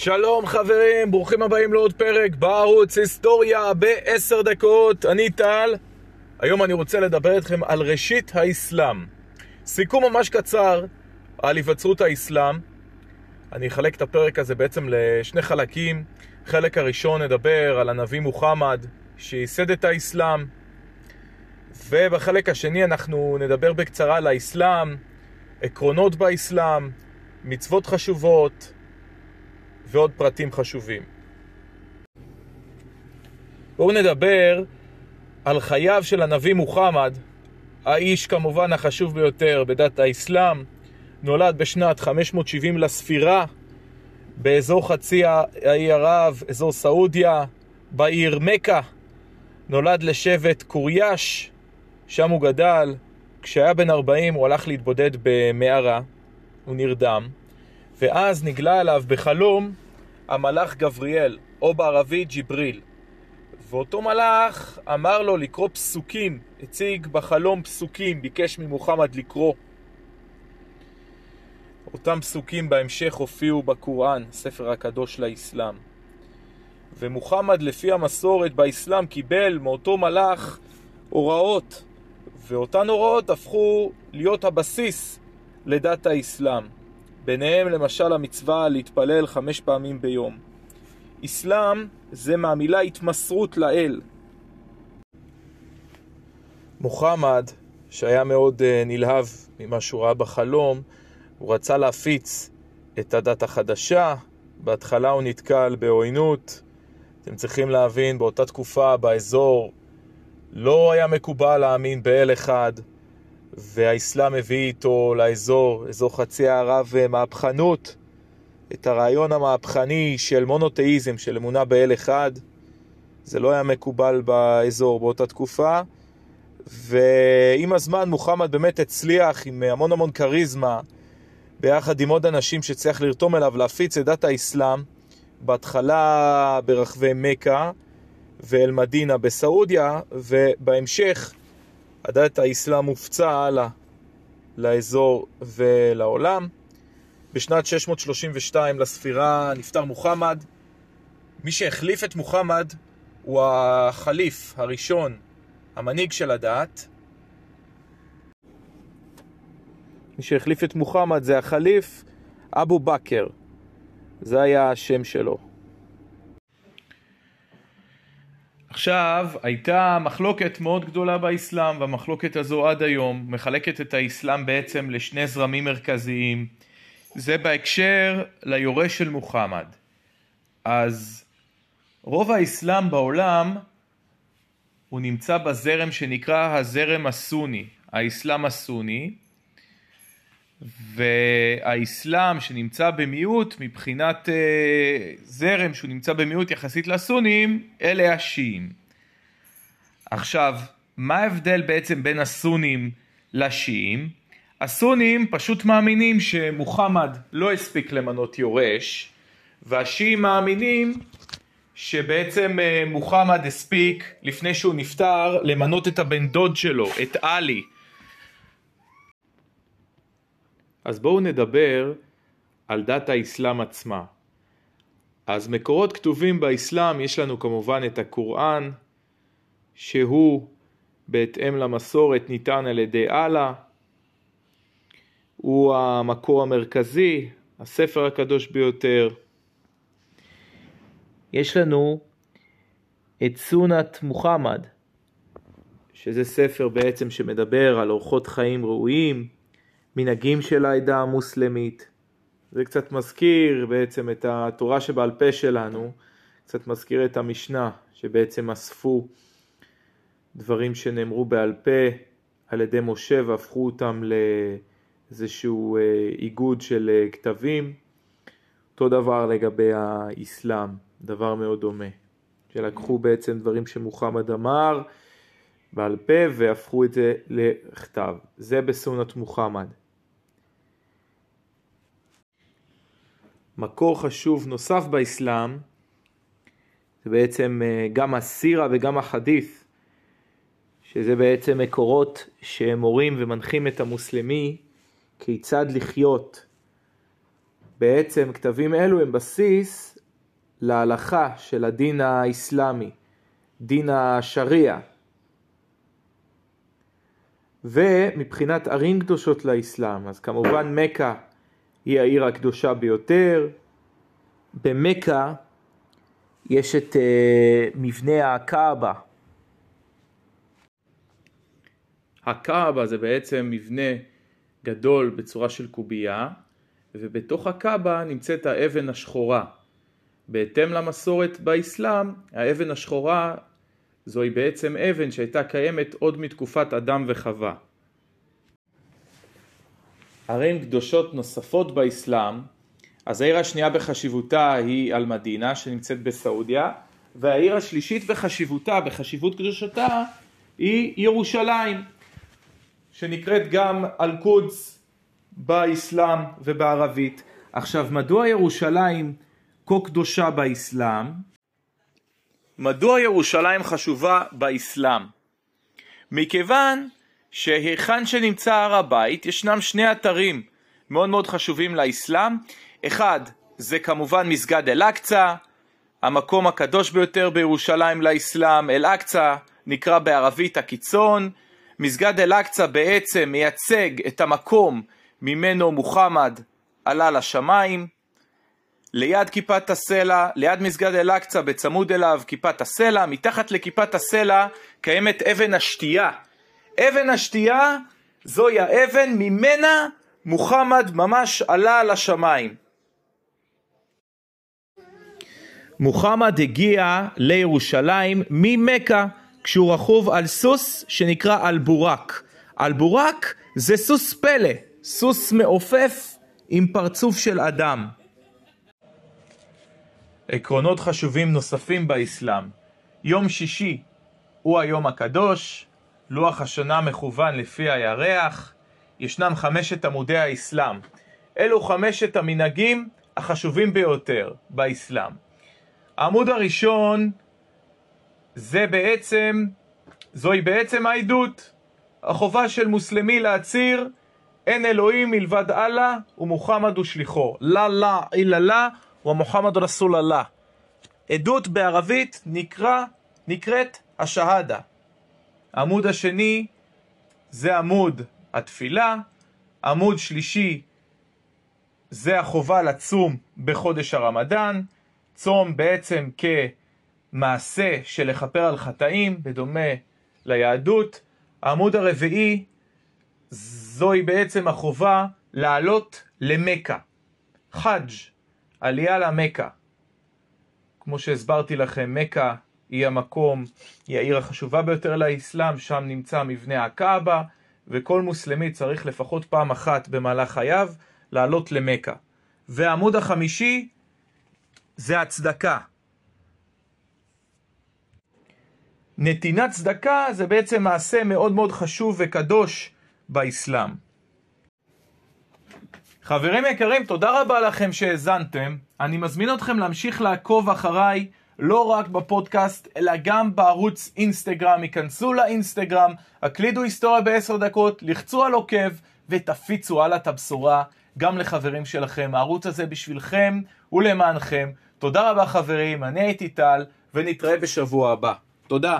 שלום חברים, ברוכים הבאים לעוד פרק בערוץ היסטוריה בעשר דקות, אני טל. היום אני רוצה לדבר איתכם על ראשית האסלאם. סיכום ממש קצר על היווצרות האסלאם. אני אחלק את הפרק הזה בעצם לשני חלקים. חלק הראשון נדבר על הנביא מוחמד שייסד את האסלאם, ובחלק השני אנחנו נדבר בקצרה על האסלאם, עקרונות באסלאם, מצוות חשובות, ועוד פרטים חשובים. בואו נדבר על חייו של הנביא מוחמד, האיש כמובן החשוב ביותר בדת האסלאם, נולד בשנת 570 לספירה באזור חצי האי ערב, אזור סעודיה, בעיר מכה. נולד לשבט קורייש, שם הוא גדל. כשהיה בן 40 הוא הלך להתבודד במערה, הוא נרדם. ואז נגלה אליו בחלום המלאך גבריאל, או בערבית ג'יבריל. ואותו מלאך אמר לו לקרוא פסוקים, הציג בחלום פסוקים, ביקש ממוחמד לקרוא. אותם פסוקים בהמשך הופיעו בקוראן, ספר הקדוש לאסלאם. ומוחמד לפי המסורת באסלאם קיבל מאותו מלאך הוראות, ואותן הוראות הפכו להיות הבסיס לדת האסלאם. ביניהם למשל המצווה להתפלל חמש פעמים ביום. אסלאם זה מהמילה התמסרות לאל. מוחמד, שהיה מאוד uh, נלהב ממה שהוא ראה בחלום, הוא רצה להפיץ את הדת החדשה, בהתחלה הוא נתקל בעוינות. אתם צריכים להבין, באותה תקופה באזור לא היה מקובל להאמין באל אחד, והאסלאם הביא איתו לאזור, אזור חצי הערב, אה, מהפכנות, את הרעיון המהפכני של מונותאיזם, של אמונה באל אחד. זה לא היה מקובל באזור באותה תקופה. ועם הזמן מוחמד באמת הצליח עם המון המון כריזמה, ביחד עם עוד אנשים שצריך לרתום אליו להפיץ את דת האסלאם, בהתחלה ברחבי מכה ואל-מדינה בסעודיה, ובהמשך הדת האסלאם הופצה הלאה לאזור ולעולם. בשנת 632 לספירה נפטר מוחמד. מי שהחליף את מוחמד הוא החליף הראשון, המנהיג של הדת. מי שהחליף את מוחמד זה החליף אבו בכר. זה היה השם שלו. עכשיו, הייתה מחלוקת מאוד גדולה באסלאם, והמחלוקת הזו עד היום מחלקת את האסלאם בעצם לשני זרמים מרכזיים. זה בהקשר ליורש של מוחמד. אז רוב האסלאם בעולם הוא נמצא בזרם שנקרא הזרם הסוני, האסלאם הסוני, והאסלאם שנמצא במיעוט מבחינת אה, זרם שהוא נמצא במיעוט יחסית לסונים, אלה השיעים. עכשיו, מה ההבדל בעצם בין הסונים לשיעים? הסונים פשוט מאמינים שמוחמד לא הספיק למנות יורש, והשיעים מאמינים שבעצם אה, מוחמד הספיק לפני שהוא נפטר למנות את הבן דוד שלו, את עלי. אז בואו נדבר על דת האסלאם עצמה. אז מקורות כתובים באסלאם יש לנו כמובן את הקוראן, שהוא בהתאם למסורת ניתן על ידי אללה, הוא המקור המרכזי, הספר הקדוש ביותר. יש לנו את סונת מוחמד, שזה ספר בעצם שמדבר על אורחות חיים ראויים, מנהגים של העדה המוסלמית. זה קצת מזכיר בעצם את התורה שבעל פה שלנו, קצת מזכיר את המשנה שבעצם אספו דברים שנאמרו בעל פה על ידי משה והפכו אותם לאיזשהו אה, איגוד של אה, כתבים. אותו דבר לגבי האסלאם, דבר מאוד דומה. שלקחו בעצם דברים שמוחמד אמר בעל פה והפכו את זה לכתב. זה בסונת מוחמד. מקור חשוב נוסף באסלאם זה בעצם אה, גם הסירה וגם החדית' שזה בעצם מקורות שמורים ומנחים את המוסלמי כיצד לחיות בעצם כתבים אלו הם בסיס להלכה של הדין האסלאמי, דין השריעה. ומבחינת ערים קדושות לאסלאם, אז כמובן מכה היא העיר הקדושה ביותר. במכה יש את uh, מבנה הקאבה. הקאבה זה בעצם מבנה גדול בצורה של קובייה, ובתוך הקאבה נמצאת האבן השחורה. בהתאם למסורת באסלאם, האבן השחורה זוהי בעצם אבן שהייתה קיימת עוד מתקופת אדם וחווה. ערים קדושות נוספות באסלאם, אז העיר השנייה בחשיבותה היא אל-מדינה שנמצאת בסעודיה, והעיר השלישית בחשיבותה, בחשיבות קדושתה, היא ירושלים, שנקראת גם אל-קודס באסלאם ובערבית. עכשיו, מדוע ירושלים כה קדושה באסלאם? מדוע ירושלים חשובה באסלאם? מכיוון שהיכן שנמצא הר הבית ישנם שני אתרים מאוד מאוד חשובים לאסלאם. אחד זה כמובן מסגד אל-אקצא, המקום הקדוש ביותר בירושלים לאסלאם, אל-אקצא נקרא בערבית הקיצון. מסגד אל-אקצא בעצם מייצג את המקום ממנו מוחמד עלה לשמיים. ליד כיפת הסלע, ליד מסגד אל-אקצא, בצמוד אליו כיפת הסלע, מתחת לכיפת הסלע קיימת אבן השתייה. אבן השתייה זוהי האבן ממנה מוחמד ממש עלה לשמיים. מוחמד הגיע לירושלים ממכה כשהוא רכוב על סוס שנקרא אלבורק. אלבורק זה סוס פלא, סוס מעופף עם פרצוף של אדם. עקרונות חשובים נוספים באסלאם. יום שישי הוא היום הקדוש, לוח השנה מכוון לפי הירח, ישנם חמשת עמודי האסלאם. אלו חמשת המנהגים החשובים ביותר באסלאם. העמוד הראשון זה בעצם, זוהי בעצם העדות, החובה של מוסלמי להצהיר אין אלוהים מלבד אללה ומוחמד הוא שליחו. לה לה אילה לה ומוחמד רסול אללה. עדות בערבית נקרא, נקראת השהדה. עמוד השני זה עמוד התפילה, עמוד שלישי זה החובה לצום בחודש הרמדאן, צום בעצם כמעשה של לכפר על חטאים, בדומה ליהדות. העמוד הרביעי זוהי בעצם החובה לעלות למכה. חאג', עלייה למכה. כמו שהסברתי לכם, מכה היא המקום, היא העיר החשובה ביותר לאסלאם, שם נמצא מבנה הקאבה, וכל מוסלמי צריך לפחות פעם אחת במהלך חייו לעלות למכה. והעמוד החמישי זה הצדקה. נתינת צדקה זה בעצם מעשה מאוד מאוד חשוב וקדוש באסלאם. חברים יקרים, תודה רבה לכם שהאזנתם. אני מזמין אתכם להמשיך לעקוב אחריי לא רק בפודקאסט, אלא גם בערוץ אינסטגרם. היכנסו לאינסטגרם, הקלידו היסטוריה בעשר דקות, לחצו על עוקב ותפיצו הלאה את הבשורה גם לחברים שלכם. הערוץ הזה בשבילכם ולמענכם. תודה רבה חברים, אני הייתי טל, ונתראה בשבוע הבא. תודה.